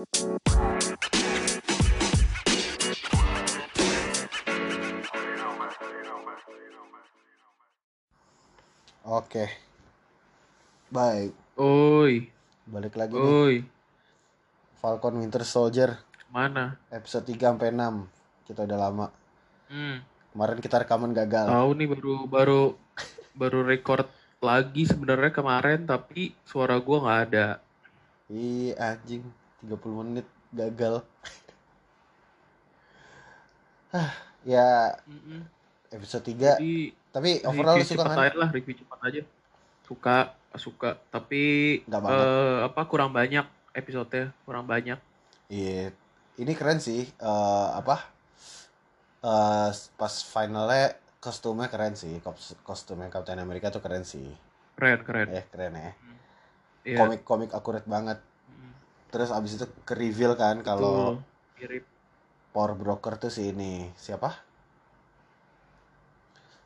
Oke. Baik, Oi, balik lagi nih. oi, Falcon Winter Soldier mana? episode 3 sampai 6. Kita udah lama. Hmm, Kemarin kita rekaman gagal. tahu nih baru baru baru record lagi sebenarnya kemarin tapi suara gua nggak ada. Ih, anjing. 30 menit gagal. Hah, ya episode 3. Jadi Tapi overall review suka cepat kan? aja lah, review cepat aja. Suka, suka. Tapi Nggak banget. eh, apa kurang banyak episode kurang banyak. Iya. Ini keren sih. Eh apa? Eh pas finalnya kostumnya keren sih. Kos- Kostumnya Captain America tuh keren sih. Keren, keren. Eh, keren ya. Iya. Komik-komik akurat banget. Terus abis itu ke reveal kan kalau mirip. Power Broker tuh si ini siapa?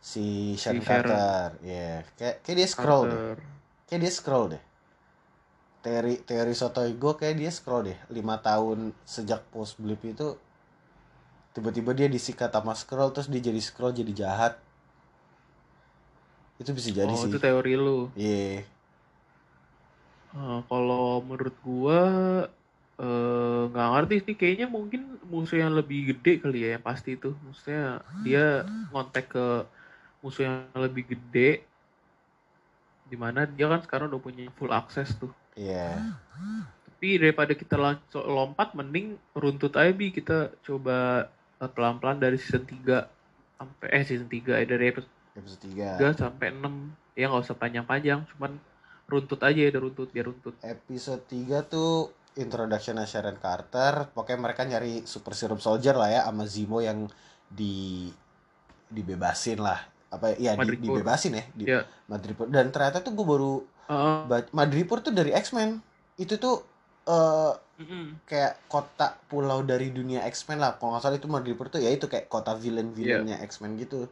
Si Sharon Si. Carter. Iya, kayak kayak dia scroll deh. Carter. Kayak dia scroll deh. Teori teori sotoy gue kayak dia scroll deh. Lima tahun sejak post blip itu tiba-tiba dia disikat sama scroll terus dia jadi scroll jadi jahat. Itu bisa jadi oh, sih. itu teori lu. Iya. Eh, kalau menurut gua eh, nggak ngerti sih. Kayaknya mungkin musuh yang lebih gede kali ya yang pasti itu. Maksudnya dia ngontek ke musuh yang lebih gede di mana dia kan sekarang udah punya full access tuh. Iya. tapi daripada kita langsung lompat mending runtut aja bi. Kita coba eh, pelan-pelan dari season 3 sampai eh season 3 eh dari episode Episode 3. 3 sampai 6 ya nggak usah panjang-panjang cuman runtut aja ya udah runtut biar runtut. Episode 3 tuh introduction Sharon Carter. Pokoknya mereka nyari super serum soldier lah ya sama Zemo yang di dibebasin lah. Apa ya di, dibebasin ya di Iya. Madripoor dan ternyata tuh gue baru Heeh. baca Madripoor tuh dari X-Men. Itu tuh eh Mm-mm. kayak kota pulau dari dunia X-Men lah. Kalau nggak salah itu Madripoor tuh ya itu kayak kota villain-villainnya X-Men gitu.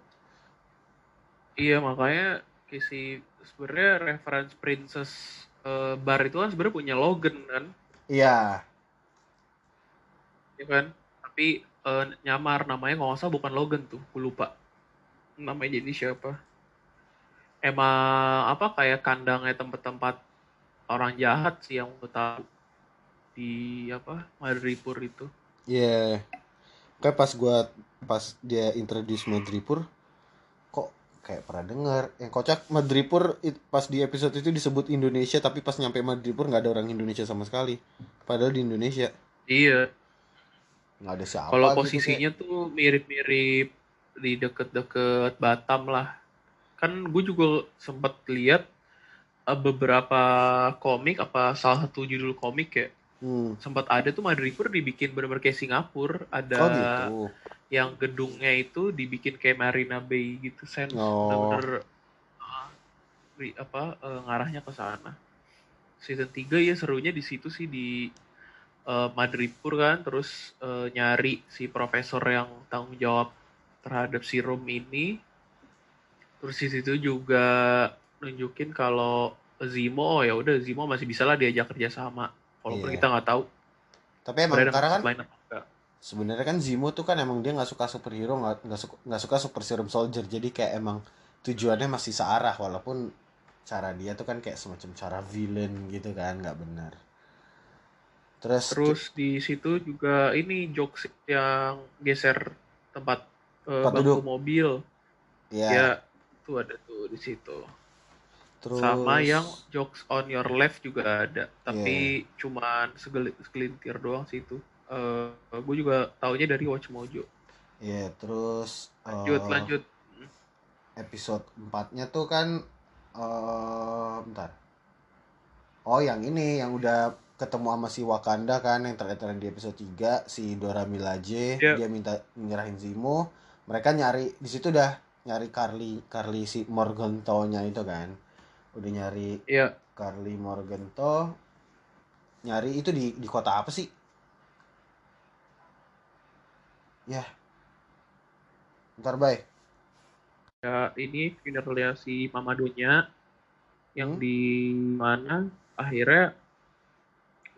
Iya makanya si sebenarnya reference Princess eh, Bar itu kan sebenarnya punya Logan kan, iya ya kan? Tapi eh, nyamar namanya nggak salah bukan Logan tuh, gue lupa namanya jadi siapa. Emang apa kayak kandangnya tempat-tempat orang jahat sih yang gue tahu di apa Madripoor itu. Iya. Kayak pas gua pas dia introduce Madripoor kok kayak pernah dengar. Yang kocak Madripoor it- pas di episode itu disebut Indonesia tapi pas nyampe Madripoor nggak ada orang Indonesia sama sekali. Padahal di Indonesia Iya, nggak ada siapa kalau gitu posisinya tuh mirip-mirip di deket-deket Batam lah. Kan gue juga sempat lihat eh, beberapa komik apa salah satu judul komik ya kayak. Hmm. sempat ada tuh Madripoor dibikin bener-bener kayak Singapura ada Oh gitu. yang gedungnya itu dibikin kayak Marina Bay gitu sen Oh. bener-bener ah, apa eh, ngarahnya ke sana season 3 ya serunya di situ sih di eh, Madripoor kan terus eh, nyari si profesor yang tanggung jawab terhadap serum ini terus di situ juga nunjukin kalau Zemo oh ya udah Zemo masih bisa lah diajak kerjasama walaupun Iya. kita nggak tahu Tapi emang karena kan sebenarnya kan Zemo tuh kan emang dia nggak suka superhero nggak nggak suka nggak suka super serum soldier jadi kayak emang tujuannya masih searah walaupun cara dia tuh kan kayak semacam cara villain gitu kan nggak benar terus Terus di situ juga ini jokes yang geser tempat eh, Tempat bangku duduk. mobil. ya, Ya, itu ada tuh di situ. Terus Sama yang jokes on your left juga ada, Iya. tapi cuman segeli- segelintir doang sih itu. Eh gue juga taunya dari Watch Mojo. ya terus Lanjut, eh, lanjut. episode 4-nya tuh kan eh bentar. Oh, yang ini yang udah ketemu sama si Wakanda kan yang terakhir di episode 3 si Dora Milaje Iya. dia minta nyerahin Zemo. Mereka nyari di situ udah nyari Carly Carly si Morgenthau-nya itu kan. Udah nyari Iya, Carly Morgenthau. Nyari itu di di kota apa sih? Ya. Ntar bye. ya ini funeralnya si Mamadonya yang Hmm. di mana akhirnya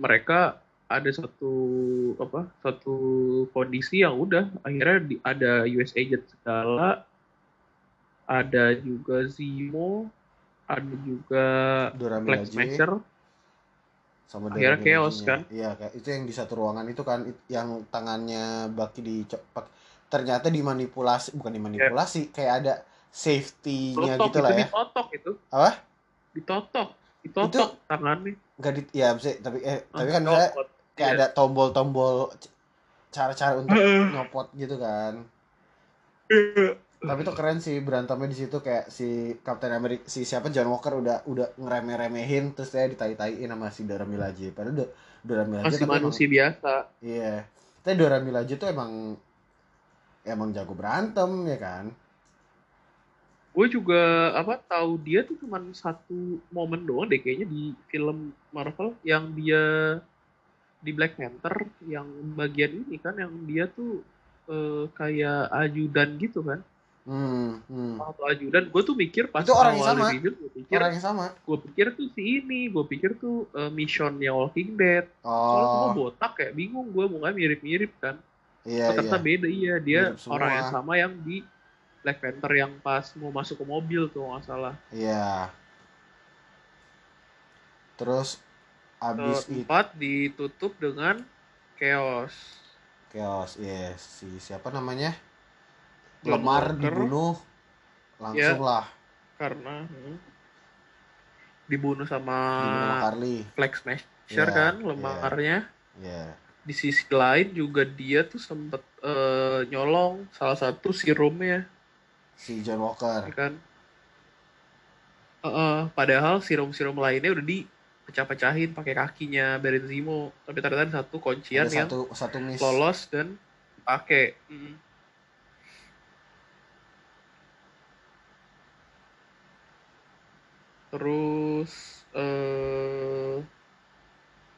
mereka ada satu apa satu kondisi yang udah akhirnya di, ada US agent segala ada juga Zemo ada juga Flex Milaje Smasher sama Akhirnya chaos, kan? Iya, itu yang di satu ruangan itu kan yang tangannya Baki dicepak ternyata dimanipulasi, bukan dimanipulasi, kayak ada safety-nya totok gitu itu lah ya. ditotok itu Apa? ditotok ditotok tangannya Enggak di ya bisa tapi eh tapi kan misalnya kayak Iya. ada tombol-tombol cara-cara untuk nyopot gitu kan. Tapi itu keren sih berantemnya di situ kayak si Captain America si siapa John Walker udah udah ngeremeh-remehin terus dia ditai-taiin sama si Dora Milaje. Padahal Do- Dora Milaje masih tapi emang- manusia biasa Iya. Tapi Dora Milaje tuh emang emang jago berantem ya kan. gue juga apa tahu dia tuh cuman satu momen doang deh kayaknya di film Marvel yang dia di Black Panther yang bagian ini kan yang dia tuh eh, kayak ajudan gitu kan Hmm, hmm. atau ajudan gue tuh mikir pas Itu orang yang awal sama. review gue pikir Orang yang sama. gue pikir tuh si ini gue pikir tuh eh, missionnya Walking Dead soalnya semua Oh, botak kayak bingung gue mau mirip-mirip kan iya Oh, ternyata iya. beda iya dia Mirip semua. orang yang sama yang di Black Panther yang pas mau masuk ke mobil tuh nggak salah Iya. Terus abis itu keempat ditutup dengan chaos chaos, yes. Si siapa namanya? Lemar dibunuh langsung lah karena hmm, dibunuh sama dibunuh Carly. Flex Smasher Iya, kan iya. lemarnya Iya. di sisi lain juga dia tuh sempet eh, nyolong salah satu serumnya Si John Walker. ya kan Heeh, padahal serum-serum lainnya udah dipecah-pecahin pakai kakinya Baron Zemo tapi ternyata satu kuncian Ada yang satu satu miss. lolos dan pakai Mm. Terus eh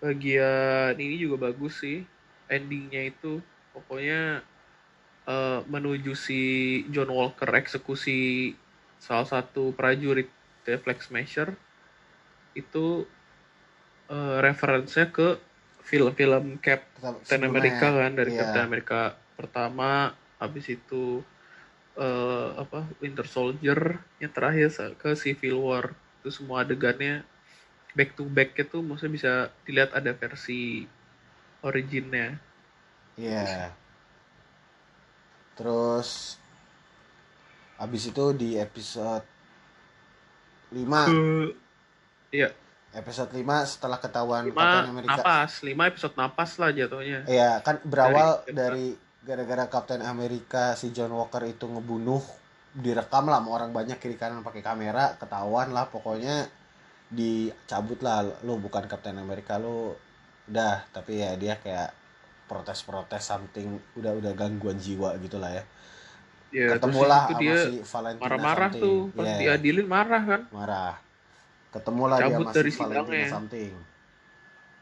bagian ini juga bagus sih endingnya itu pokoknya eh, menuju si John Walker eksekusi salah satu prajurit The Flag Smasher itu eh, referensinya ke film-film Captain. America kan dari Iya. Captain America pertama habis itu eh, apa Winter Soldier yang terakhir ke Civil War itu semua adegannya back to back itu maksudnya bisa dilihat ada versi originnya. Iya. Terus abis itu di episode 5 iya. Episode 5 setelah ketahuan lima Captain America. napas lima episode napas lah jatuhnya. Iya, kan berawal Dari- dari gara-gara Captain America si John Walker itu ngebunuh direkam lah sama orang banyak kiri kanan pakai kamera, ketahuan lah pokoknya dicabut lah lu bukan Captain America lu udah tapi ya dia kayak protes-protes something udah udah gangguan jiwa gitu lah ya. ya Ketemu terus lah itu sama dia si Valentina marah-marah something. tuh pas Iya, diadilin marah kan marah. Ketemu lah dia Cabut sama dari si Valentina sidangnya. something.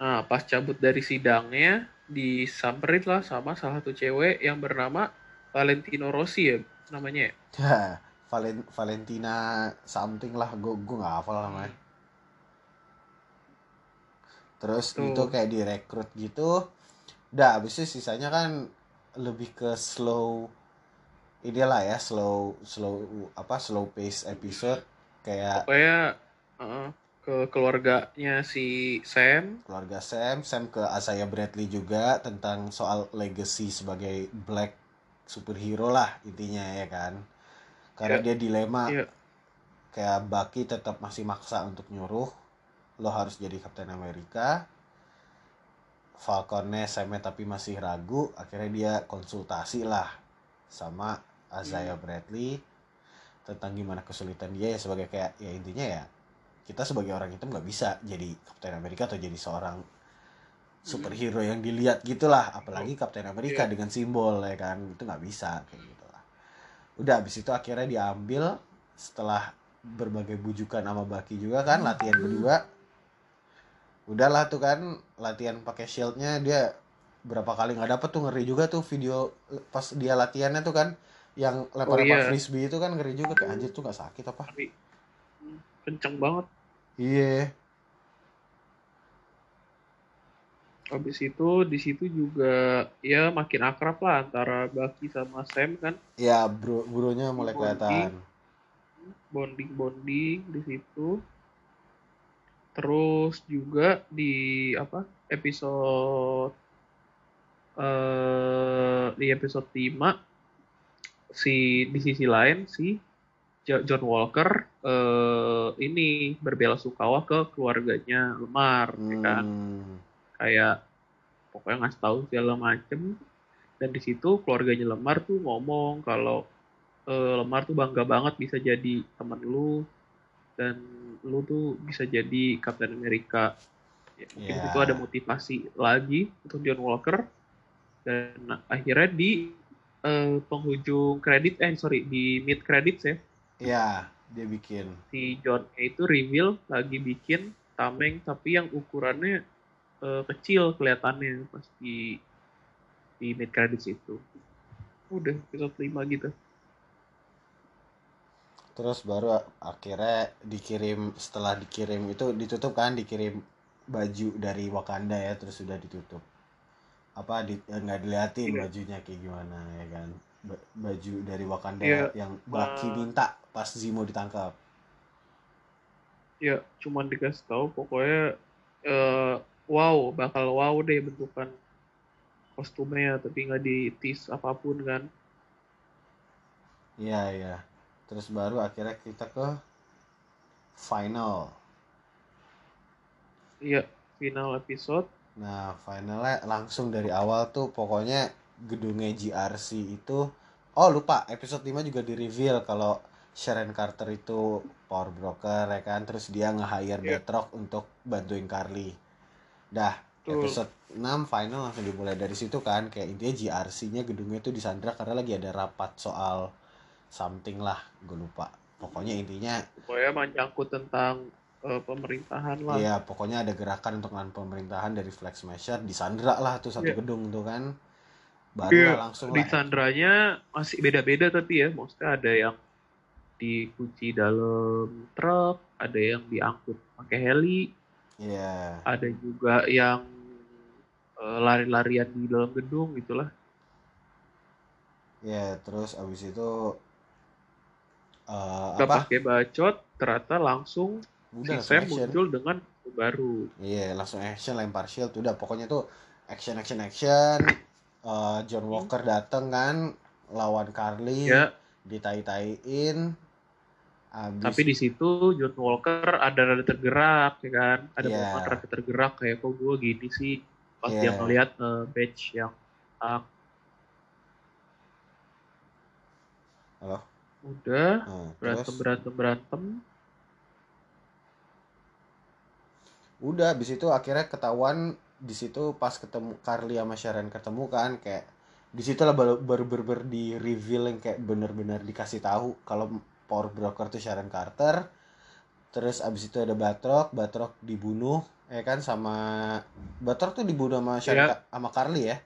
Nah, pas cabut dari sidangnya, disamperin lah sama salah satu cewek yang bernama Valentino Rossi ya namanya. ya? Valen- Valentina something lah, gue gue nggak hafal namanya. Terus Tuh. itu kayak direkrut gitu. Udah, abis itu sisanya kan lebih ke slow inilah ya, slow slow apa slow pace episode kayak Pokoknya uh, ke keluarganya si Sam. keluarga Sam, Sam ke Asaya Bradley juga tentang soal legacy sebagai black superhero lah intinya ya kan. Karena Iya. dia dilema Iya. kayak Bucky tetap masih maksa untuk nyuruh lo harus jadi Captain America Falconnya Samnya tapi masih ragu akhirnya dia konsultasi lah sama Isaiah Bradley tentang gimana kesulitan dia ya sebagai kayak ya intinya ya kita sebagai orang hitam nggak bisa jadi Captain America atau jadi seorang superhero yang dilihat gitulah. Apalagi Captain America Iya. dengan simbol ya kan? Itu nggak bisa kayak gitu lah udah habis itu akhirnya diambil setelah berbagai bujukan sama Baki juga kan latihan berdua. Udahlah tuh kan latihan pakai shieldnya dia berapa kali nggak dapet tuh ngeri juga tuh video pas dia latihannya tuh kan yang iya. lempar-lempar frisbee itu kan ngeri juga kayak anjir tuh nggak sakit apa. Hmm, kenceng banget. iya habis itu di situ juga ya makin akrab lah antara Bucky sama Sam kan? Ya bro bronya mulai kelihatan. Bonding bonding di situ. Terus juga di apa episode eh di episode 5 si di sisi lain si Jo- John Walker eh ini berbela sungkawa ke keluarganya Lemar ya kan? Hmm. Kayak pokoknya ngasih tahu segala macem. Dan di situ keluarganya Lemar tuh ngomong kalau eh, Lemar tuh bangga banget bisa jadi teman lu. Dan lu tuh bisa jadi Captain America. Ya, mungkin Ya. itu ada motivasi lagi untuk John Walker. Dan akhirnya di eh, penghujung kredit eh sorry di mid credits ya. Ya dia bikin. Si John itu reveal lagi bikin tameng tapi yang ukurannya eh, kecil kelihatannya pas di di mid credits itu. Udah episode 5 gitu. Terus baru akhirnya dikirim setelah dikirim itu ditutup kan dikirim baju dari Wakanda ya terus sudah ditutup. Apa di eh, nggak diliatin Iya. bajunya kayak gimana ya kan? Ba- baju dari Wakanda Iya. yang Bucky Ma- minta pas Zemo ditangkap. Ya cuman dikasih tahu pokoknya eh, wow bakal wow deh bentukan kostumnya tapi nggak di tease apa pun kan. Iya iya. Terus baru akhirnya kita ke final. Iya final episode. Nah, finalnya langsung dari awal tuh pokoknya gedungnya GRC itu oh lupa episode 5 juga di reveal kalau Sharon Carter itu power broker ya kan? Terus dia nge-hire Iya. Batroc untuk bantuin Carly. Dah, Betul. episode 6 final langsung dimulai dari situ kan kayak intinya GRC-nya gedungnya itu disandra karena lagi ada rapat soal something lah, gue lupa. Pokoknya intinya pokoknya menyangkut tentang eh, pemerintahan lah Iya, pokoknya ada gerakan untuk lawan pemerintahan dari Flag Smasher disandra lah tuh satu Iya. gedung tuh kan. Baru lah langsung di sandranya masih beda-beda tapi ya maksudnya ada yang dikunci dalam truk ada yang diangkut pakai heli Iya. ada juga yang eh, lari-larian di dalam gedung gitulah Iya, terus abis itu eh nggak apa? pakai bacot ternyata langsung Udah si langsung Sam action. muncul dengan baru Iya, langsung action lempar shield udah pokoknya tuh action action action. Eh, John Walker dateng kan lawan Carly, ya ditai-taiin. Abis tapi di situ John Walker ada rada tergerak ya kan ada Iya. momen rada tergerak kayak kok gue gini sih pas dia Iya. ngeliat eh, badge yang ah, Halo? udah Nah, berantem terus berantem berantem udah abis itu akhirnya ketahuan di situ pas ketemu Carly sama Sharon ketemu kan kayak di situ lah baru baru baru, baru di reveal yang kayak bener-bener dikasih tahu kalau power broker tuh Sharon Carter. Terus abis itu ada Batroc Batroc dibunuh ya kan sama Batroc tuh dibunuh sama Sharon. Ka- sama Carly ya?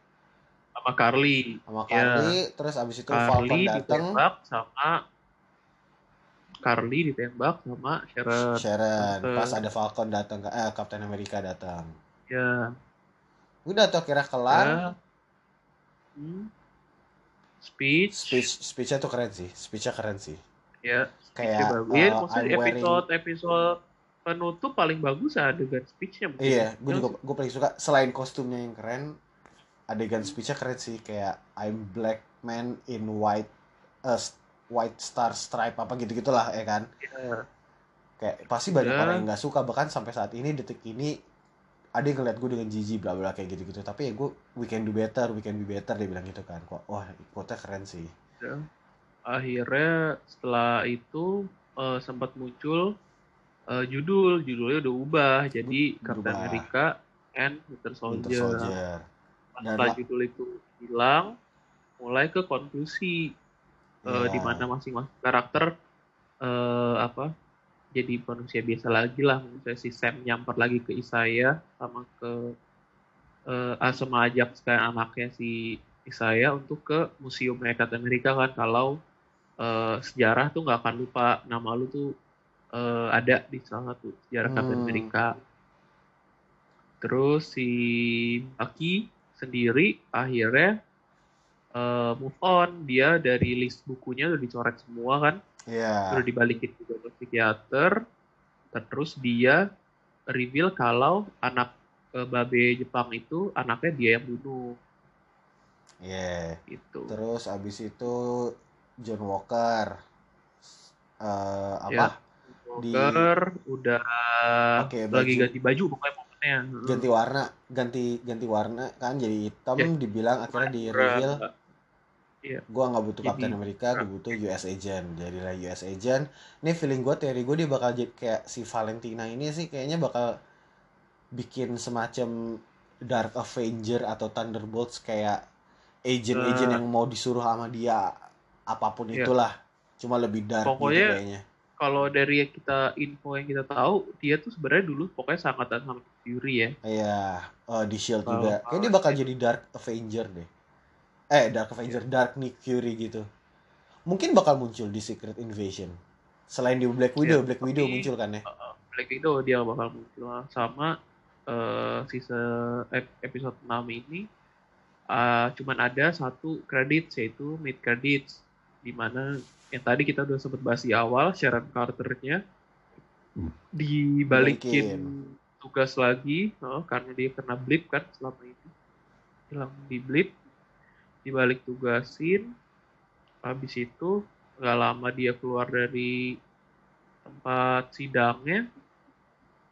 Sama Carly. Sama Iya. Carly terus abis itu Falcon Carly dateng. ditembak sama Carly ditembak sama Sharon. Sharon pas ada Falcon datang eh Captain America datang ya udah tuh kira kelar. Ya. Hmm. speech, speech speechnya tuh keren sih speechnya keren sih ya kayak ya, maksudnya I'm wearing- episode episode penutup paling bagus adegan speechnya Iya, ya. gue juga gue paling suka selain kostumnya yang keren, adegan speechnya keren sih kayak I'm black man in white uh, white star stripe apa gitu gitulah ya kan. Ya. Kayak pasti banyak Iya. orang yang nggak suka bahkan sampai saat ini detik ini ada yang ngeliat gue dengan jijik bla bla kayak gitu gitu tapi ya gue we can do better we can be better dia bilang gitu kan kok wah quote keren sih Ya. Akhirnya setelah itu eh, sempat muncul eh, judul judulnya udah ubah jadi Captain. America and Winter Winter Soldier. Soldier Pas Dan Setelah la- judul itu hilang, mulai ke konklusi eh, Iya. di mana masing-masing karakter eh, apa jadi manusia biasa lagi lah. Misalnya si Sam nyamper lagi ke Isaiah sama ke ah, sama ajak sekalian anaknya si Isaiah untuk ke museum Captain America kan kalau eh, sejarah tuh nggak akan lupa nama lu tuh eh, ada di salah satu sejarah Captain Hmm. America. terus si Bucky sendiri akhirnya eh, move on dia dari list bukunya udah dicoret semua kan Iya. udah dibalikin juga ke psikiater terus dia reveal kalau anak eh, babe Jepang itu anaknya dia yang bunuh Iya. gitu Terus abis itu John Walker eh apa? Ya. di- Walker udah Oke, lagi baju. ganti baju pokoknya momennya ganti warna, ganti ganti warna kan jadi hitam Ya. dibilang akhirnya di reveal nggak? gua nggak butuh Jadi- Captain America, gue butuh US Agent. Jadilah US Agent. Ini feeling gue teori gue dia bakal jadi kayak si Valentina ini sih kayaknya bakal bikin semacam Dark Avenger atau Thunderbolts kayak agent-agent Eh. yang mau disuruh sama dia apa pun Iya. itulah. Cuma lebih dark gitu Pokoknya- kayaknya. kalau dari yang kita info yang kita tahu dia tuh sebenarnya dulu pokoknya sangat sama Fury ya Iya, eh, di Shield Kalau- juga. Kayak dia bakal jadi Dark Avenger deh. Eh, Dark Avenger, Dark Nick Fury gitu. Mungkin bakal muncul di Secret Invasion. Selain di Black Widow, Iya, Black Widow tapi- muncul kan ya? Uh, Black Widow dia bakal muncul sama uh, season ep- episode 6 ini uh, cuman ada satu kredit yaitu mid credits di mana yang tadi kita udah sempat bahas di awal Sharon Carternya dibalikin Balikin. tugas lagi uh, karena dia kena blip kan selama ini. Hilang di blip dibalik tugasin. Habis itu nggak lama dia keluar dari tempat sidangnya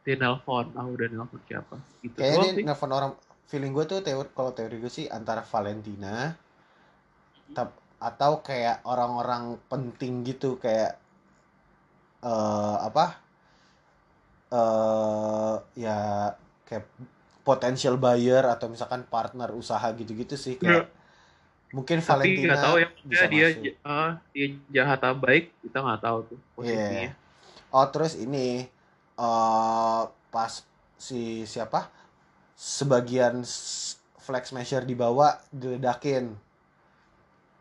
dia nelpon ah udah nelpon siapa? Gitu Kayaknya dia nelfon orang feeling gue tuh teori kalau teori gue sih antara Valentina tap- atau kayak orang-orang penting gitu kayak eh apa? Eh ya kayak potential buyer atau misalkan partner usaha gitu-gitu sih kayak mungkin Iya. tapi Valentina tahu yang bisa dia masuk. ah, dia jahat atau baik kita nggak tahu tuh posisinya. Oh terus ini eh pas si siapa? Sebagian flag smasher dibawa diledakin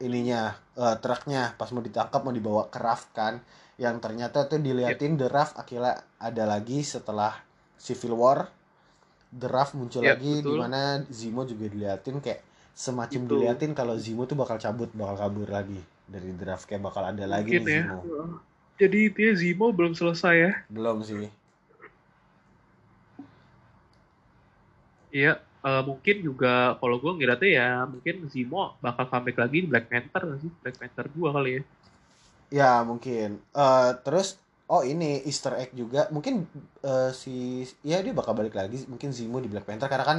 ininya eh, truknya. Pas mau ditangkap mau dibawa ke raft kan. Yang ternyata tuh diliatin the raft akhirnya ada lagi setelah Civil War. The raft muncul Iya, lagi di mana Zemo juga diliatin kayak semacam Itu. diliatin kalau Zemo tuh bakal cabut bakal kabur lagi dari the raft. Kayak bakal ada lagi mungkin nih ya. Zemo. Jadi dia Zemo belum selesai ya? Belum sih. Iya, eh, mungkin juga kalau gue ngeliatnya ya mungkin Zemo bakal comeback lagi di Black Panther sih? Black Panther 2 kali ya. Ya mungkin. Eh terus oh ini Easter egg juga. Mungkin eh, si ya dia bakal balik lagi. Mungkin Zemo di Black Panther karena kan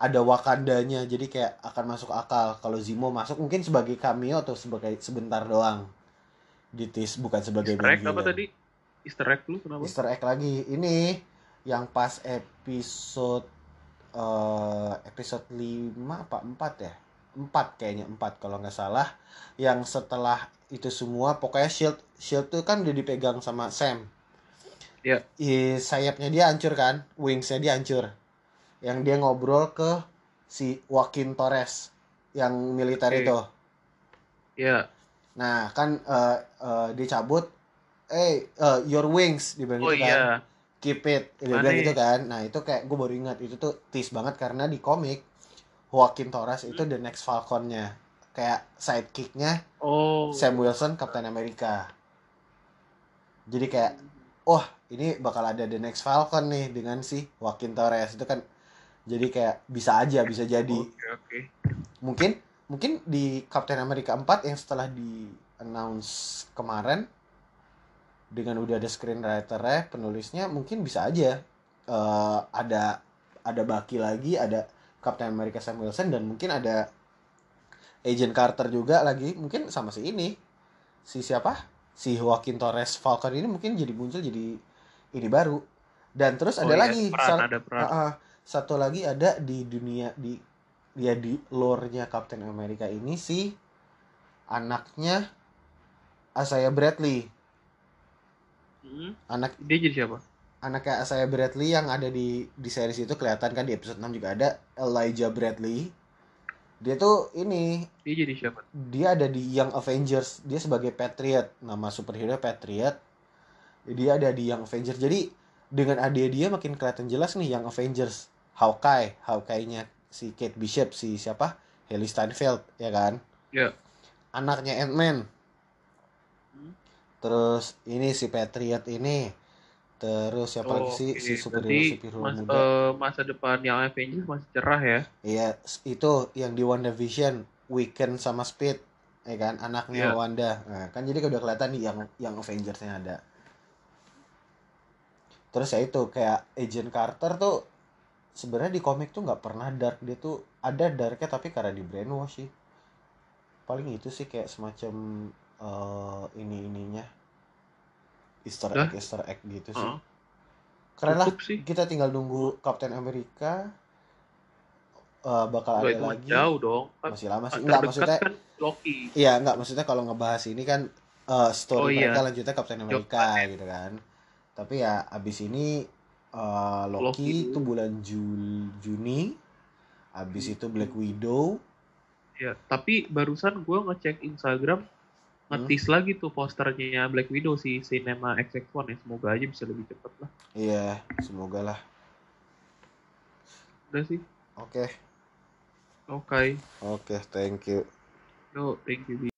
ada Wakandanya. Jadi kayak akan masuk akal kalau Zemo masuk mungkin sebagai cameo atau sebagai sebentar doang. Di tease bukan sebagai Easter egg apa tadi? Easter egg lu kenapa? Easter egg lagi. Ini yang pas episode eh episode 5 apa 4 ya? 4 kayaknya 4 kalau nggak salah. Yang setelah itu semua pokoknya shield shield tuh kan udah dipegang sama Sam. Iya. I, sayapnya dia hancur kan, wingsnya dia hancur. Yang dia ngobrol ke si Joaquin Torres yang militer Oke. itu. Ya, Nah, kan eh eh, dia cabut eh eh, your wings dibilang oh gitu kan iya, keep it. Dia bilang gitu kan. Nah itu kayak gue baru ingat itu tuh tease banget karena di komik Joaquin Torres itu the next Falconnya. Kayak sidekicknya oh. Sam Wilson Captain America. Jadi kayak wah ini bakal ada the next Falcon nih dengan si Joaquin Torres. Itu kan jadi kayak bisa aja bisa jadi. Oke oke. mungkin mungkin di Captain America 4 yang setelah di announce kemarin dengan udah ada screenwriter penulisnya mungkin bisa aja eh, ada ada Bucky lagi ada Captain America Sam Wilson dan mungkin ada Agent Carter juga lagi mungkin sama si ini si siapa si Joaquin Torres Falcon ini mungkin jadi muncul jadi ini baru dan terus ada Oh iya, lagi peran sal- ada peran. Ah, ah. satu lagi ada di dunia di ya di lore-nya Captain America ini si anaknya Asaya Bradley Hmm, anak dia jadi siapa? anaknya Asaya Bradley yang ada di di series itu kelihatan kan di episode 6 juga ada Elijah Bradley. Dia tuh ini Dia jadi siapa? dia ada di Young Avengers. Dia sebagai Patriot. Nama superhero Patriot. Dia ada di Young Avengers. Jadi dengan adik dia makin kelihatan jelas nih Young Avengers. Hawkeye. Hawkeye-nya si Kate Bishop si siapa? Haley Steinfeld ya kan? Ya. anaknya Ant-Man. Terus ini si Patriot ini terus siapa lagi Oh, sih oke. si superhero Berarti superhero mas- muda eh, masa depan yang Avengers masih cerah ya. Iya, itu yang di WandaVision, Weekend sama Speed, ya kan, anaknya Iya. Wanda. Nah, kan jadi udah kelihatan nih yang yang Avengers-nya ada. Terus ya itu kayak Agent Carter tuh sebenarnya di komik tuh nggak pernah dark dia tuh ada darknya tapi karena di brainwash sih. Paling itu sih kayak semacam eh, ini ininya Easter egg Easter egg gitu sih. Heeh. Keren lah. Sih. Kita tinggal nunggu Captain America eh, bakal Nggak, ada lagi. jauh dong. Kan Masih lama sih. Enggak maksudnya kan Loki. Iya, enggak maksudnya kalau ngebahas ini kan eh, story Oh, iya. mereka lanjutnya Captain America gitu kan. Tapi ya abis ini eh, Loki, Loki. itu bulan Jul Juni. Abis itu Black Widow. Ya, tapi barusan gue ngecek Instagram Hmm. ngetis lagi tuh posternya Black Widow si Cinema XX1 ya. Semoga aja bisa lebih cepet lah. Iya, semoga lah. Udah sih. Oke. Oke. Oke, thank you. No, thank you.